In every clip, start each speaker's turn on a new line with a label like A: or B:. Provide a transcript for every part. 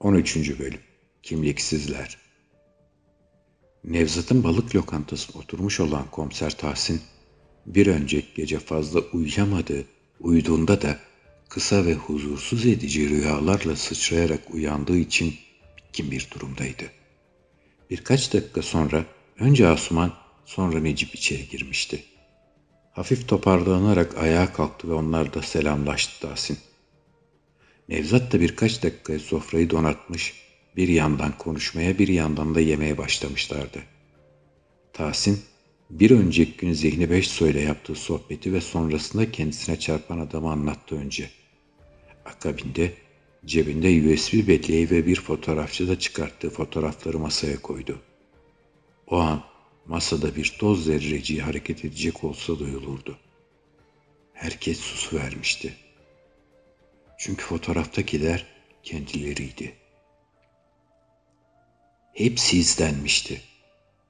A: 13. Bölüm Kimliksizler Nevzat'ın balık lokantasına oturmuş olan komiser Tahsin, bir önceki gece fazla uyuyamadı, uyuduğunda da kısa ve huzursuz edici rüyalarla sıçrayarak uyandığı için bitkin bir durumdaydı. Birkaç dakika sonra önce Asuman sonra Necip içeri girmişti. Hafif toparlanarak ayağa kalktı ve onlar da selamlaştı Tahsin. Nevzat da birkaç dakika sofrayı donatmış, bir yandan konuşmaya bir yandan da yemeye başlamışlardı. Tahsin, bir önceki gün Zihni Beş ile yaptığı sohbeti ve sonrasında kendisine çarpan adamı anlattı önce. Akabinde cebinde USB belleği ve bir fotoğrafçı da çıkarttığı fotoğrafları masaya koydu. O an masada bir toz zerreciği hareket edecek olsa duyulurdu. Herkes susu vermişti. Çünkü fotoğraftakiler kendileriydi. Hepsi izlenmişti.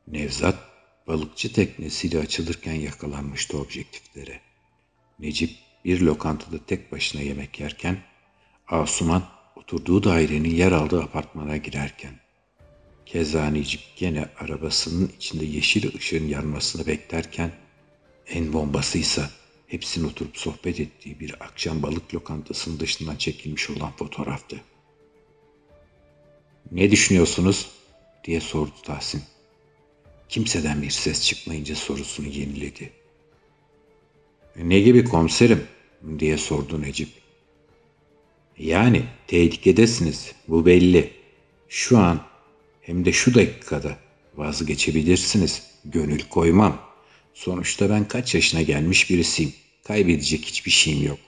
A: Nevzat balıkçı teknesiyle açılırken yakalanmıştı objektiflere. Necip bir lokantada tek başına yemek yerken, Asuman oturduğu dairenin yer aldığı apartmana girerken, Keza Necip gene arabasının içinde yeşil ışığın yanmasını beklerken, en bombasıysa hepsinin oturup sohbet ettiği bir akşam balık lokantasının dışından çekilmiş olan fotoğraftı. Ne düşünüyorsunuz? diye sordu Tahsin. Kimseden bir ses çıkmayınca sorusunu yeniledi. Ne gibi komiserim? diye sordu Necip. Yani tehlikedesiniz, bu belli. Şu an hem de şu dakikada vazgeçebilirsiniz. Gönül koymam. Sonuçta ben kaç yaşına gelmiş birisiyim. Kaybedecek hiçbir şeyim yok.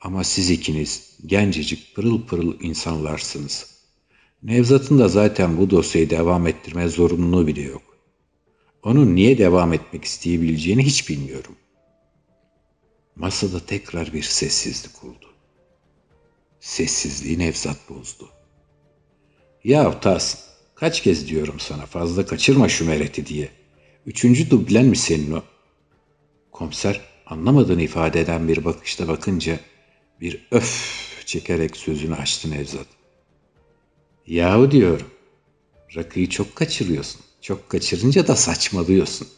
A: Ama siz ikiniz gencecik pırıl pırıl insanlarsınız. Nevzat'ın da zaten bu dosyayı devam ettirme zorunluluğu bile yok. Onun niye devam etmek isteyebileceğini hiç bilmiyorum. Masada tekrar bir sessizlik oldu. Sessizliği Nevzat bozdu. Ya Tahsin, kaç kez diyorum sana fazla kaçırma şu mereti diye. Üçüncü dublen mi senin o? Komiser anlamadığını ifade eden bir bakışta bakınca bir öf çekerek sözünü açtı Nevzat. Yahu diyorum, rakıyı çok kaçırıyorsun. Çok kaçırınca da saçmalıyorsun.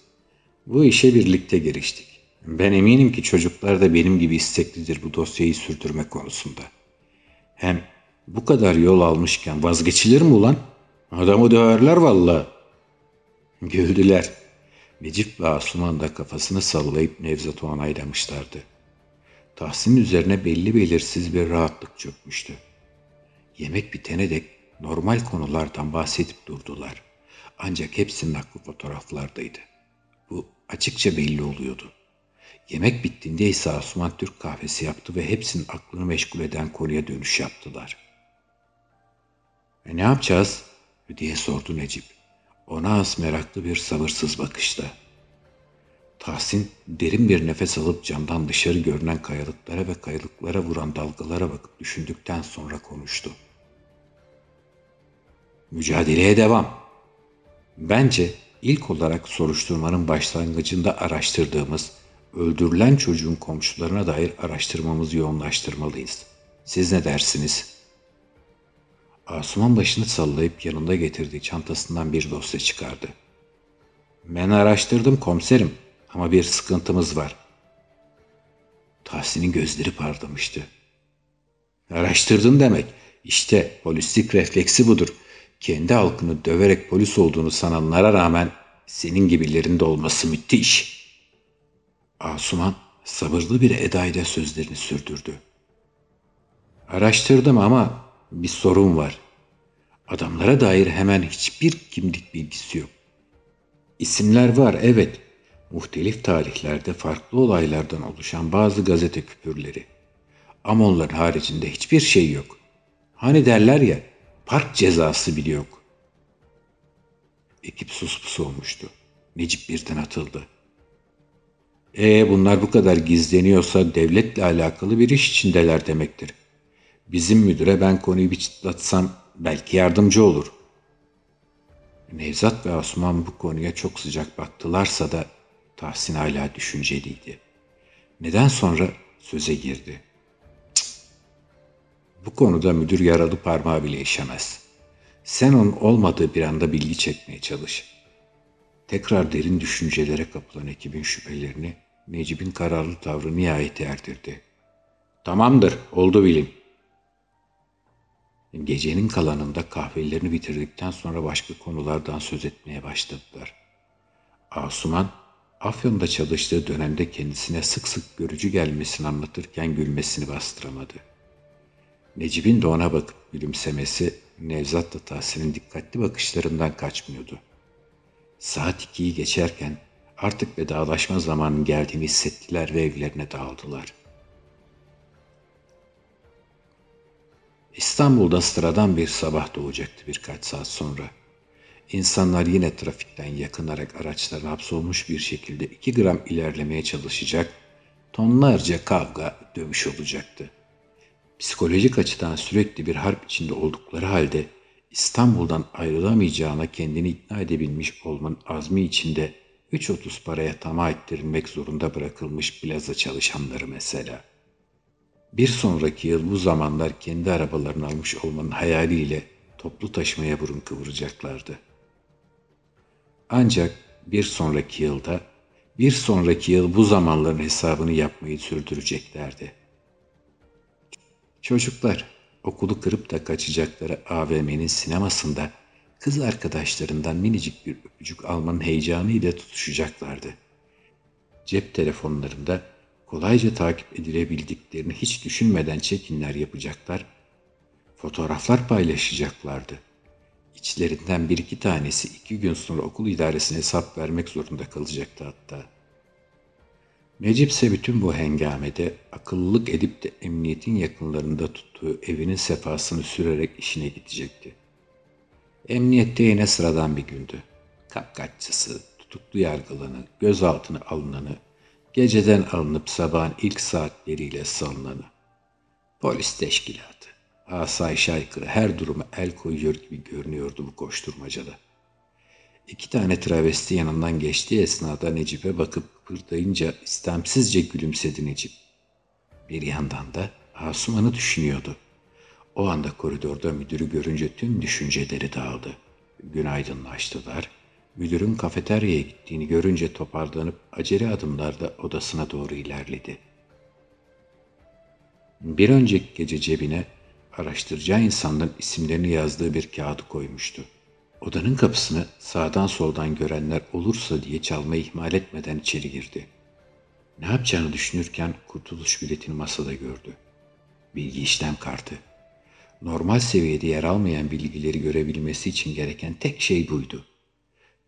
A: Bu işe birlikte giriştik. Ben eminim ki çocuklar da benim gibi isteklidir bu dosyayı sürdürme konusunda. Hem bu kadar yol almışken vazgeçilir mi ulan? Adamı döverler valla. Güldüler. Necip ve Asuman da kafasını sallayıp Nevzat'ı onaylamışlardı. Tahsin üzerine belli belirsiz bir rahatlık çökmüştü. Yemek bitene dek normal konulardan bahsedip durdular. Ancak hepsinin aklı fotoğraflardaydı. Bu açıkça belli oluyordu. Yemek bittiğinde ise Asuman Türk kahvesi yaptı ve hepsinin aklını meşgul eden konuya dönüş yaptılar. E ne yapacağız? diye sordu Necip. Ona az meraklı bir sabırsız bakışta. Tahsin derin bir nefes alıp camdan dışarı görünen kayalıklara ve kayalıklara vuran dalgalara bakıp düşündükten sonra konuştu. Mücadeleye devam. Bence ilk olarak soruşturmanın başlangıcında araştırdığımız öldürülen çocuğun komşularına dair araştırmamızı yoğunlaştırmalıyız. Siz ne dersiniz? Asuman başını sallayıp yanında getirdiği çantasından bir dosya çıkardı. Ben araştırdım komiserim ama bir sıkıntımız var. Tahsin'in gözleri parlamıştı. Araştırdın demek. İşte polislik refleksi budur kendi halkını döverek polis olduğunu sananlara rağmen senin gibilerinde olması müthiş. Asuman sabırlı bir edayla sözlerini sürdürdü. Araştırdım ama bir sorun var. Adamlara dair hemen hiçbir kimlik bilgisi yok. İsimler var evet. Muhtelif tarihlerde farklı olaylardan oluşan bazı gazete küpürleri. Ama onların haricinde hiçbir şey yok. Hani derler ya Park cezası bile yok. Ekip sus pus olmuştu. Necip birden atıldı. E bunlar bu kadar gizleniyorsa devletle alakalı bir iş içindeler demektir. Bizim müdüre ben konuyu bir çıtlatsam belki yardımcı olur. Nevzat ve Osman bu konuya çok sıcak baktılarsa da Tahsin hala düşünceliydi. Neden sonra söze girdi. Bu konuda müdür yaralı parmağı bile işemez. Sen onun olmadığı bir anda bilgi çekmeye çalış. Tekrar derin düşüncelere kapılan ekibin şüphelerini Necip'in kararlı tavrı nihayet erdirdi. Tamamdır, oldu bilim. Gecenin kalanında kahvelerini bitirdikten sonra başka konulardan söz etmeye başladılar. Asuman, Afyon'da çalıştığı dönemde kendisine sık sık görücü gelmesini anlatırken gülmesini bastıramadı. Necip'in de ona bakıp gülümsemesi Nevzat'la Tahsin'in dikkatli bakışlarından kaçmıyordu. Saat ikiyi geçerken artık vedalaşma zamanının geldiğini hissettiler ve evlerine dağıldılar. İstanbul'da sıradan bir sabah doğacaktı birkaç saat sonra. İnsanlar yine trafikten yakınarak araçlarına hapsolmuş bir şekilde iki gram ilerlemeye çalışacak, tonlarca kavga, dövüş olacaktı. Psikolojik açıdan sürekli bir harp içinde oldukları halde İstanbul'dan ayrılamayacağına kendini ikna edebilmiş olmanın azmi içinde 3.30 paraya tamah ettirilmek zorunda bırakılmış plaza çalışanları mesela. Bir sonraki yıl bu zamanlar kendi arabalarını almış olmanın hayaliyle toplu taşımaya burun kıvıracaklardı. Ancak bir sonraki yılda, bir sonraki yıl bu zamanların hesabını yapmayı sürdüreceklerdi. Çocuklar okulu kırıp da kaçacakları AVM'nin sinemasında kız arkadaşlarından minicik bir öpücük almanın heyecanıyla tutuşacaklardı. Cep telefonlarında kolayca takip edilebildiklerini hiç düşünmeden çekinler yapacaklar, fotoğraflar paylaşacaklardı. İçlerinden bir iki tanesi iki gün sonra okul idaresine hesap vermek zorunda kalacaktı hatta. Necip ise bütün bu hengamede akıllılık edip de emniyetin yakınlarında tuttuğu evinin sefasını sürerek işine gidecekti. Emniyette yine sıradan bir gündü. Kapkaççısı, tutuklu yargılanı, gözaltına alınanı, geceden alınıp sabahın ilk saatleriyle salınanı. Polis teşkilatı, asayiş aykırı her duruma el koyuyor gibi görünüyordu bu koşturmacada. İki tane travesti yanından geçtiği esnada Necip'e bakıp kıpırdayınca istemsizce gülümsedi Necip. Bir yandan da Asuman'ı düşünüyordu. O anda koridorda müdürü görünce tüm düşünceleri dağıldı. Günaydınlaştılar. Müdürün kafeteryaya gittiğini görünce toparlanıp acele adımlarla odasına doğru ilerledi. Bir önceki gece cebine araştıracağı insanların isimlerini yazdığı bir kağıdı koymuştu. Odanın kapısını sağdan soldan görenler olursa diye çalmayı ihmal etmeden içeri girdi. Ne yapacağını düşünürken kurtuluş biletini masada gördü. Bilgi işlem kartı. Normal seviyede yer almayan bilgileri görebilmesi için gereken tek şey buydu.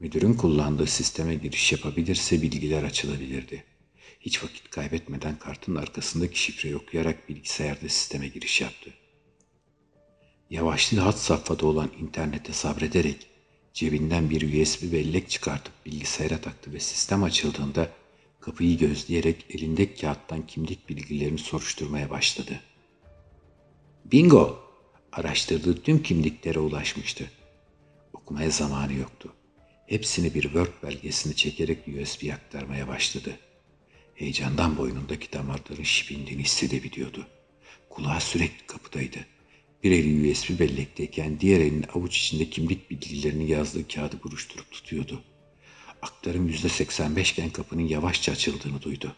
A: Müdürün kullandığı sisteme giriş yapabilirse bilgiler açılabilirdi. Hiç vakit kaybetmeden kartın arkasındaki şifreyi okuyarak bilgisayarda sisteme giriş yaptı. Yavaşlığı hat safhada olan internete sabrederek cebinden bir USB bellek çıkartıp bilgisayara taktı ve sistem açıldığında kapıyı gözleyerek elindeki kağıttan kimlik bilgilerini soruşturmaya başladı. Bingo! Araştırdığı tüm kimliklere ulaşmıştı. Okumaya zamanı yoktu. Hepsini bir Word belgesini çekerek USB aktarmaya başladı. Heyecandan boynundaki damarların şipindiğini hissedebiliyordu. Kulağı sürekli kapıdaydı. Bir eli USB bellekteyken diğer elini avuç içinde kimlik bilgilerini yazdığı kağıdı buruşturup tutuyordu. Aktarım yüzde 85 iken kapının yavaşça açıldığını duydu.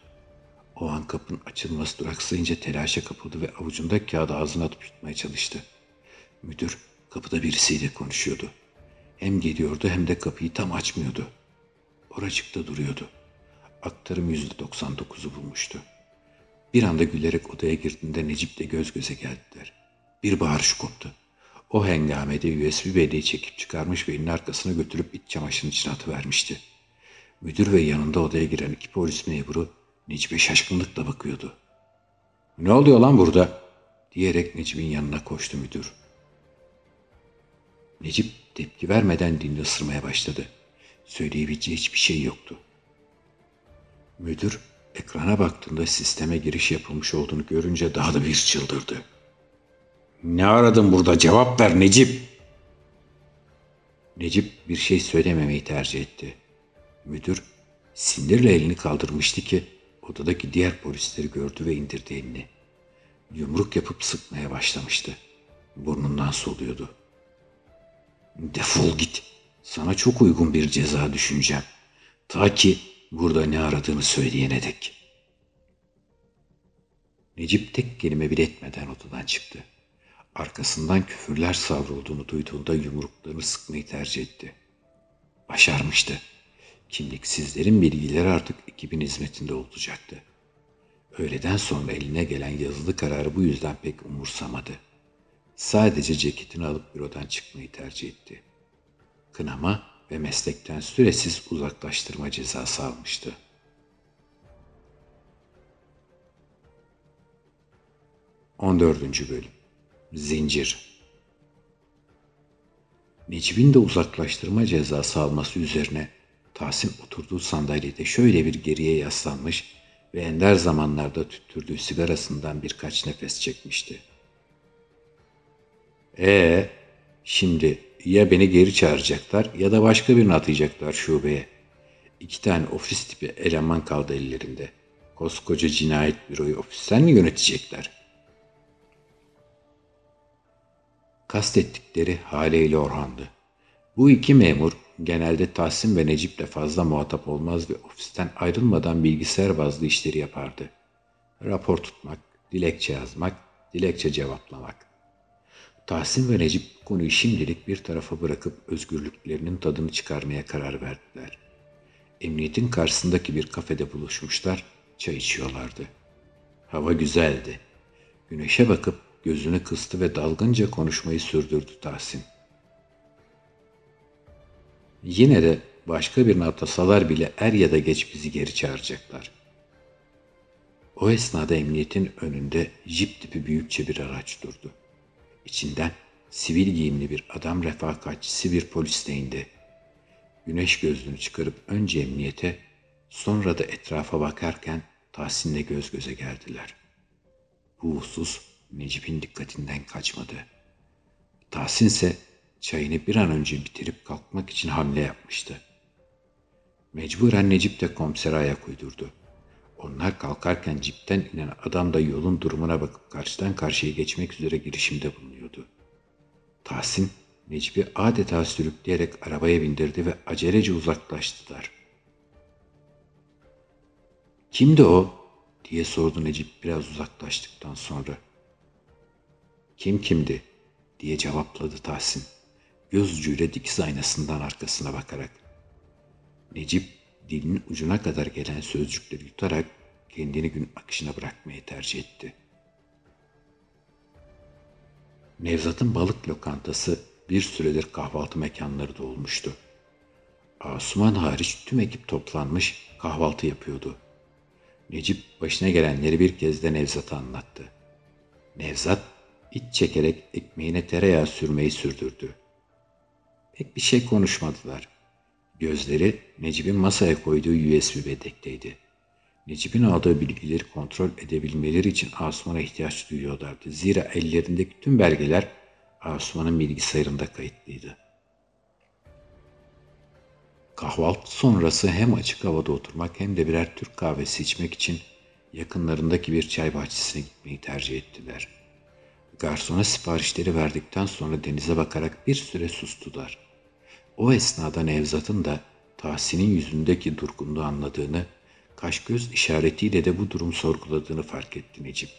A: O an kapının açılması duraksayınca telaşa kapıldı ve avucunda kağıdı ağzına atıp yutmaya çalıştı. Müdür kapıda birisiyle konuşuyordu. Hem geliyordu hem de kapıyı tam açmıyordu. Oracıkta duruyordu. Aktarım yüzde 99'u bulmuştu. Bir anda gülerek odaya girdiğinde Necip'le göz göze geldiler. Bir bağırış koptu. O hengamede USB belleği çekip çıkarmış ve elinin arkasına götürüp iç çamaşırın içine atıvermişti. Müdür ve yanında odaya giren iki polis memuru Necip'e şaşkınlıkla bakıyordu. Ne oluyor lan burada? diyerek Necip'in yanına koştu müdür. Necip tepki vermeden dilini ısırmaya başladı. Söyleyebileceği hiçbir şey yoktu. Müdür ekrana baktığında sisteme giriş yapılmış olduğunu görünce daha da bir çıldırdı. Ne aradın burada cevap ver Necip. Necip bir şey söylememeyi tercih etti. Müdür sinirle elini kaldırmıştı ki odadaki diğer polisleri gördü ve indirdi elini. Yumruk yapıp sıkmaya başlamıştı. Burnundan soluyordu. Defol git. Sana çok uygun bir ceza düşüneceğim. Ta ki burada ne aradığını söyleyene dek. Necip tek kelime bile etmeden odadan çıktı. Arkasından küfürler savrulduğunu duyduğunda yumruklarını sıkmayı tercih etti. Başarmıştı. Kimliksizlerin bilgileri artık ekibin hizmetinde olacaktı. Öğleden sonra eline gelen yazılı kararı bu yüzden pek umursamadı. Sadece ceketini alıp bürodan çıkmayı tercih etti. Kınama ve meslekten süresiz uzaklaştırma cezası almıştı. On dördüncü Bölüm Zincir Necip'in de uzaklaştırma cezası alması üzerine Tahsin oturduğu sandalyede şöyle bir geriye yaslanmış ve ender zamanlarda tüttürdüğü sigarasından birkaç nefes çekmişti. Ee, şimdi ya beni geri çağıracaklar ya da başka birini atayacaklar şubeye. İki tane ofis tipi eleman kaldı ellerinde. Koskoca cinayet büroyu ofisten mi yönetecekler? Kastettikleri Hale ile Orhan'dı. Bu iki memur genelde Tahsin ve Necip'le fazla muhatap olmaz ve ofisten ayrılmadan bilgisayar bazlı işleri yapardı. Rapor tutmak, dilekçe yazmak, dilekçe cevaplamak. Tahsin ve Necip konuyu şimdilik bir tarafa bırakıp özgürlüklerinin tadını çıkarmaya karar verdiler. Emniyetin karşısındaki bir kafede buluşmuşlar, çay içiyorlardı. Hava güzeldi. Güneşe bakıp gözünü kıstı ve dalgınca konuşmayı sürdürdü Tahsin. Yine de başka birini atasalar bile er ya da geç bizi geri çağıracaklar. O esnada emniyetin önünde jip tipi büyükçe bir araç durdu. İçinden sivil giyimli bir adam refakatçisi bir polis de indi. Güneş gözlüğünü çıkarıp önce emniyete sonra da etrafa bakarken Tahsin'le göz göze geldiler. Bu husus Necip'in dikkatinden kaçmadı. Tahsin ise çayını bir an önce bitirip kalkmak için hamle yapmıştı. Mecburen Necip de komisere ayak uydurdu. Onlar kalkarken cipten inen adam da yolun durumuna bakıp karşıdan karşıya geçmek üzere girişimde bulunuyordu. Tahsin, Necip'i adeta sürükleyerek arabaya bindirdi ve acelece uzaklaştılar. Kimdi o? diye sordu Necip biraz uzaklaştıktan sonra. Kim kimdi? diye cevapladı Tahsin. Göz ucuyla dikiz aynasından arkasına bakarak. Necip dilinin ucuna kadar gelen sözcükleri yutarak kendini gün akışına bırakmayı tercih etti. Nevzat'ın balık lokantası bir süredir kahvaltı mekanları da olmuştu. Asuman hariç tüm ekip toplanmış kahvaltı yapıyordu. Necip başına gelenleri bir kez de Nevzat'a anlattı. Nevzat iç çekerek ekmeğine tereyağı sürmeyi sürdürdü. Pek bir şey konuşmadılar. Gözleri Necip'in masaya koyduğu USB bedekteydi. Necip'in aldığı bilgileri kontrol edebilmeleri için Asuman'a ihtiyaç duyuyorlardı. Zira ellerindeki tüm belgeler Asuman'ın bilgisayarında kayıtlıydı. Kahvaltı sonrası hem açık havada oturmak hem de birer Türk kahvesi içmek için yakınlarındaki bir çay bahçesine gitmeyi tercih ettiler. Garsona siparişleri verdikten sonra denize bakarak bir süre sustular. O esnada Nevzat'ın da Tahsin'in yüzündeki durgunluğu anladığını, kaş göz işaretiyle de bu durum sorguladığını fark etti Necip.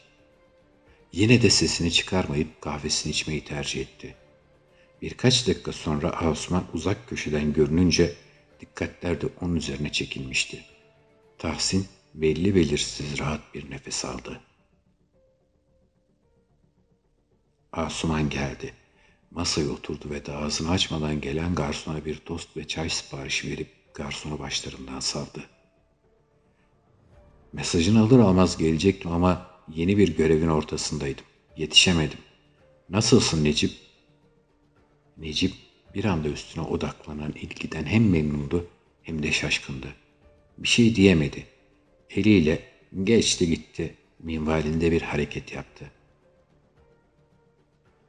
A: Yine de sesini çıkarmayıp kahvesini içmeyi tercih etti. Birkaç dakika sonra Osman uzak köşeden görününce dikkatler de onun üzerine çekilmişti. Tahsin belli belirsiz rahat bir nefes aldı. Asuman geldi. Masaya oturdu ve de ağzını açmadan gelen garsona bir tost ve çay siparişi verip garsonu başlarından savdı. Mesajını alır almaz gelecektim ama yeni bir görevin ortasındaydım. Yetişemedim. Nasılsın Necip? Necip bir anda üstüne odaklanan ilgiden hem memnundu hem de şaşkındı. Bir şey diyemedi. Eliyle geçti gitti minvalinde bir hareket yaptı.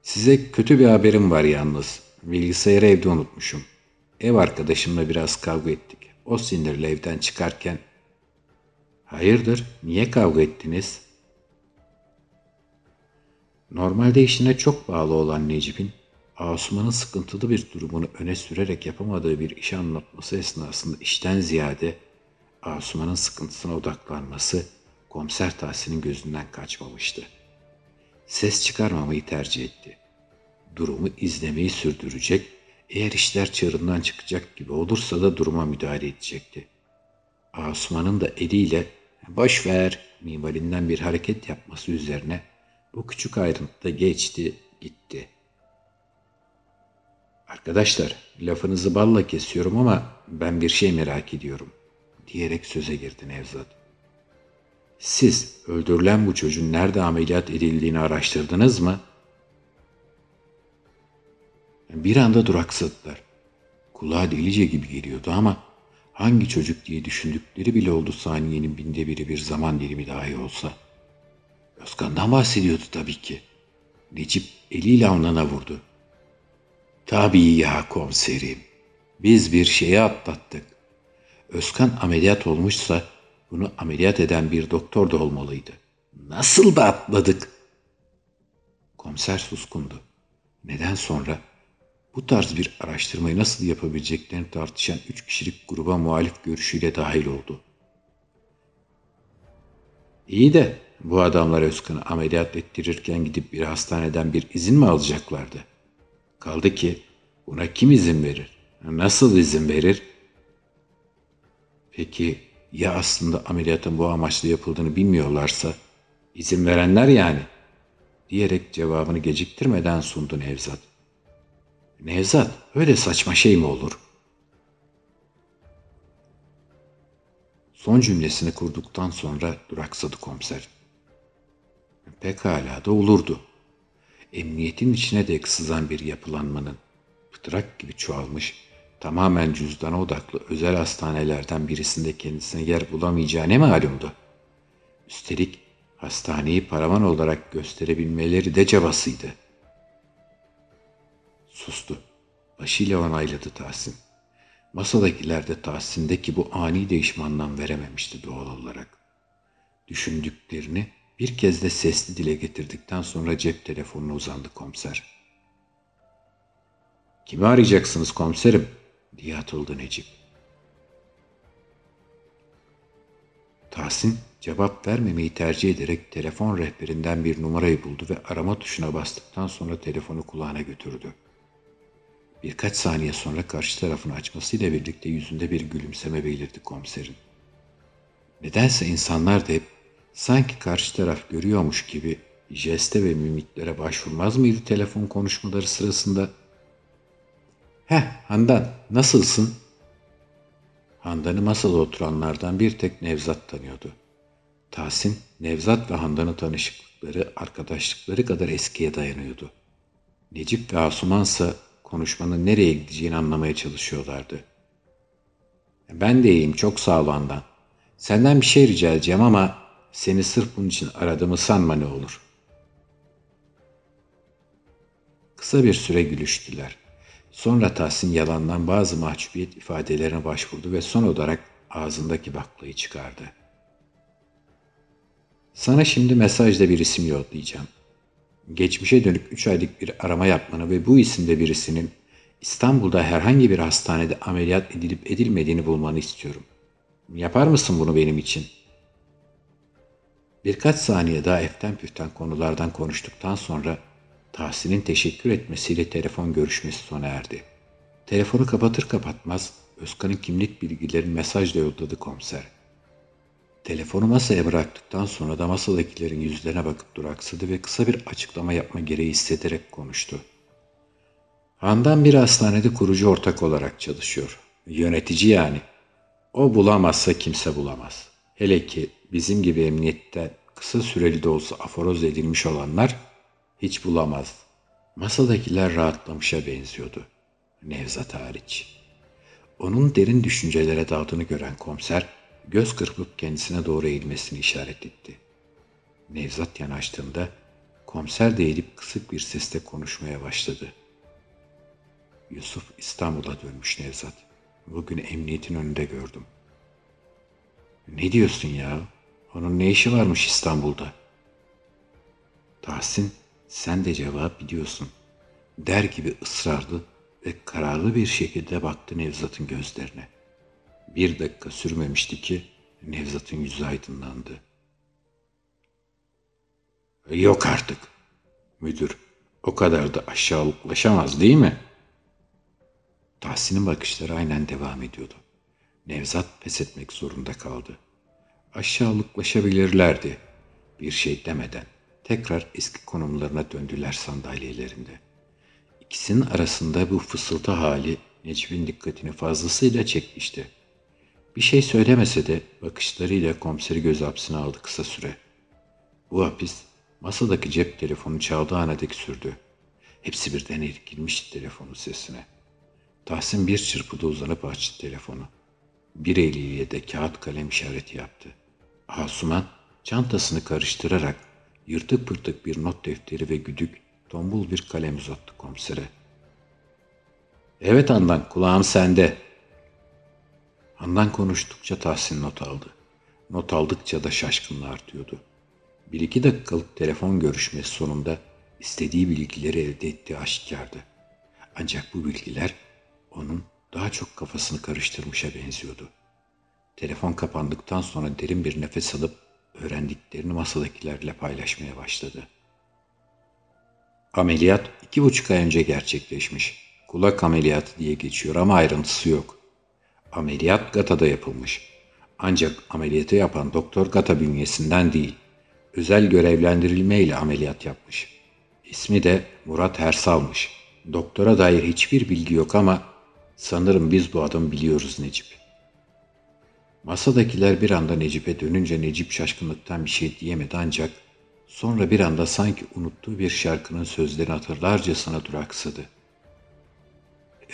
A: Size kötü bir haberim var yalnız. Bilgisayarı evde unutmuşum. Ev arkadaşımla biraz kavga ettik. O sinirle evden çıkarken... Hayırdır, niye kavga ettiniz? Normalde işine çok bağlı olan Necip'in Asuman'ın sıkıntılı bir durumunu öne sürerek yapamadığı bir işi anlatması esnasında işten ziyade Asuman'ın sıkıntısına odaklanması komiser Tahsin'in gözünden kaçmamıştı. Ses çıkarmamayı tercih etti. Durumu izlemeyi sürdürecek, eğer işler çığırından çıkacak gibi olursa da duruma müdahale edecekti. Asuman'ın da eliyle boş ver mimarinden bir hareket yapması üzerine bu küçük ayrıntıda geçti, gitti. Arkadaşlar, lafınızı balla kesiyorum ama ben bir şey merak ediyorum, diyerek söze girdi Nevzat. Siz öldürülen bu çocuğun nerede ameliyat edildiğini araştırdınız mı? Bir anda duraksadılar. Kulağa delice gibi geliyordu ama hangi çocuk diye düşündükleri bile oldu saniyenin binde biri bir zaman dilimi dahi olsa. Özkan'dan bahsediyordu tabii ki. Necip eliyle alnına vurdu. Tabii ya komiserim. Biz bir şeyi atlattık. Özkan ameliyat olmuşsa bunu ameliyat eden bir doktor da olmalıydı. Nasıl da atladık? Komiser suskundu. Neden sonra bu tarz bir araştırmayı nasıl yapabileceklerini tartışan üç kişilik gruba muhalif görüşüyle dahil oldu. İyi de bu adamlar Özkan'ı ameliyat ettirirken gidip bir hastaneden bir izin mi alacaklardı? Kaldı ki buna kim izin verir? Nasıl izin verir? Peki ya aslında ameliyatın bu amaçla yapıldığını bilmiyorlarsa izin verenler yani diyerek cevabını geciktirmeden sundu Nevzat. Nevzat öyle saçma şey mi olur? Son cümlesini kurduktan sonra duraksadı komiser. Pekala da olurdu. Emniyetin içine dek sızan bir yapılanmanın pıtrak gibi çoğalmış, tamamen cüzdana odaklı özel hastanelerden birisinde kendisine yer bulamayacağı ne malumdu. Üstelik hastaneyi paravan olarak gösterebilmeleri de cabasıydı. Sustu. Başıyla onayladı Tahsin. Masadakiler de Tahsin'deki bu ani değişim anlam verememişti doğal olarak. Düşündüklerini bir kez de sesli dile getirdikten sonra cep telefonuna uzandı komiser. Kimi arayacaksınız komiserim? Diye atıldı Necip. Tahsin cevap vermemeyi tercih ederek telefon rehberinden bir numarayı buldu ve arama tuşuna bastıktan sonra telefonu kulağına götürdü. Birkaç saniye sonra karşı tarafını açmasıyla birlikte yüzünde bir gülümseme belirdi komiserin. Nedense insanlar da hep sanki karşı taraf görüyormuş gibi jeste ve mimiklere başvurmaz mıydı telefon konuşmaları sırasında? Heh Handan nasılsın? Handan'ı masada oturanlardan bir tek Nevzat tanıyordu. Tahsin, Nevzat ve Handan'ın tanışıklıkları, arkadaşlıkları kadar eskiye dayanıyordu. Necip ve Asuman ise konuşmanın nereye gideceğini anlamaya çalışıyorlardı. Ben de iyiyim, çok sağ ol Handan. Senden bir şey rica edeceğim ama seni sırf bunun için aradığımı sanma ne olur. Kısa bir süre gülüştüler. Sonra Tahsin yalandan bazı mahcubiyet ifadelerine başvurdu ve son olarak ağzındaki baklayı çıkardı. Sana şimdi mesajda bir isim yollayacağım. Geçmişe dönük 3 aylık bir arama yapmanı ve bu isimde birisinin İstanbul'da herhangi bir hastanede ameliyat edilip edilmediğini bulmanı istiyorum. Yapar mısın bunu benim için? Birkaç saniye daha eften püften konulardan konuştuktan sonra Tahsin'in teşekkür etmesiyle telefon görüşmesi sona erdi. Telefonu kapatır kapatmaz Özkan'ın kimlik bilgilerini mesajla yolladı komiser. Telefonu masaya bıraktıktan sonra da masadakilerin yüzlerine bakıp duraksadı ve kısa bir açıklama yapma gereği hissederek konuştu. Handan bir hastanede kurucu ortak olarak çalışıyor. Yönetici yani. O bulamazsa kimse bulamaz. Hele ki bizim gibi emniyette kısa süreli de olsa aforoz edilmiş olanlar hiç bulamaz. Masadakiler rahatlamışa benziyordu. Nevzat hariç. Onun derin düşüncelere daldığını gören komiser göz kırpıp kendisine doğru eğilmesini işaret etti. Nevzat yanaştığında komiser de eğilip kısık bir sesle konuşmaya başladı. Yusuf İstanbul'a dönmüş Nevzat. Bugün emniyetin önünde gördüm. Ne diyorsun ya? Onun ne işi varmış İstanbul'da? Tahsin Sen de cevap biliyorsun. Der gibi ısrarlı ve kararlı bir şekilde baktı Nevzat'ın gözlerine. Bir dakika sürmemişti ki Nevzat'ın yüzü aydınlandı. Yok artık. Müdür o kadar da aşağılıklaşamaz değil mi? Tahsin'in bakışları aynen devam ediyordu. Nevzat pes etmek zorunda kaldı. Aşağılıklaşabilirlerdi. Bir şey demeden tekrar eski konumlarına döndüler sandalyelerinde. İkisinin arasında bu fısıltı hali Necip'in dikkatini fazlasıyla çekmişti. Bir şey söylemese de bakışlarıyla komiseri göz hapsine aldı kısa süre. Bu hapis masadaki cep telefonu çaldığı ana dek sürdü. Hepsi birden irkilmişti telefonun sesine. Tahsin bir çırpıda uzanıp açtı telefonu. Bir eliyle de kağıt kalem işareti yaptı. Asuman çantasını karıştırarak yırtık pırtık bir not defteri ve güdük tombul bir kalem uzattı komisere. Evet Andan kulağım sende. Handan konuştukça Tahsin not aldı. Not aldıkça da şaşkınlığı artıyordu. Bir iki dakikalık telefon görüşmesi sonunda istediği bilgileri elde ettiği aşikardı. Ancak bu bilgiler onun daha çok kafasını karıştırmışa benziyordu. Telefon kapandıktan sonra derin bir nefes alıp öğrendiklerini masadakilerle paylaşmaya başladı. Ameliyat iki buçuk ay önce gerçekleşmiş. Kulak ameliyatı diye geçiyor ama ayrıntısı yok. Ameliyat Gata'da yapılmış. Ancak ameliyatı yapan doktor Gata bünyesinden değil, özel görevlendirilme ile ameliyat yapmış. İsmi de Murat Ersal'mış. Doktora dair hiçbir bilgi yok ama sanırım biz bu adamı biliyoruz Necip. Masadakiler bir anda Necip'e dönünce Necip şaşkınlıktan bir şey diyemedi ancak sonra bir anda sanki unuttuğu bir şarkının sözlerini hatırlarcasına duraksadı.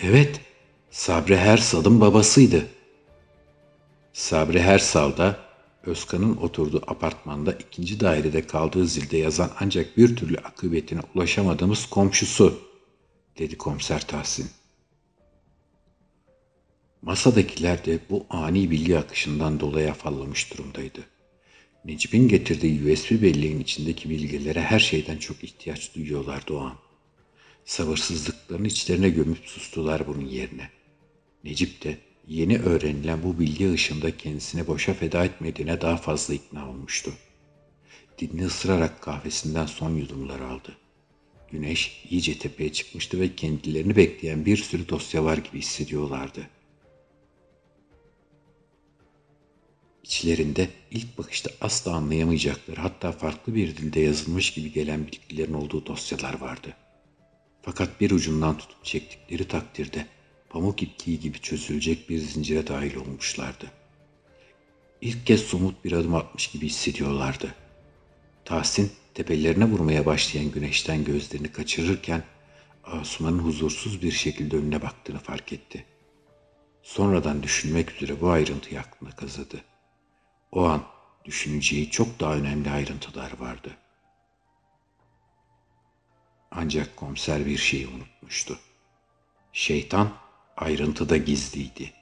A: Evet, Sabri Hersal'ın babasıydı. Sabri Hersal da Özkan'ın oturduğu apartmanda ikinci dairede kaldığı zilde yazan ancak bir türlü akıbetine ulaşamadığımız komşusu, dedi komiser Tahsin. Masadakiler de bu ani bilgi akışından dolayı afallamış durumdaydı. Necip'in getirdiği USB belleğin içindeki bilgilere her şeyden çok ihtiyaç duyuyorlardı o an. Sabırsızlıklarını içlerine gömüp sustular bunun yerine. Necip de yeni öğrenilen bu bilgi ışığında kendisini boşa feda etmediğine daha fazla ikna olmuştu. Dilini ısırarak kahvesinden son yudumlar aldı. Güneş iyice tepeye çıkmıştı ve kendilerini bekleyen bir sürü dosya var gibi hissediyorlardı. İçlerinde ilk bakışta asla anlayamayacakları hatta farklı bir dilde yazılmış gibi gelen bilgilerin olduğu dosyalar vardı. Fakat bir ucundan tutup çektikleri takdirde pamuk ipliği gibi çözülecek bir zincire dahil olmuşlardı. İlk kez somut bir adım atmış gibi hissediyorlardı. Tahsin tepelerine vurmaya başlayan güneşten gözlerini kaçırırken Asuman'ın huzursuz bir şekilde önüne baktığını fark etti. Sonradan düşünmek üzere bu ayrıntıyı aklına kazıdı. O an düşüneceği çok daha önemli ayrıntılar vardı. Ancak komiser bir şeyi unutmuştu. Şeytan ayrıntıda gizliydi.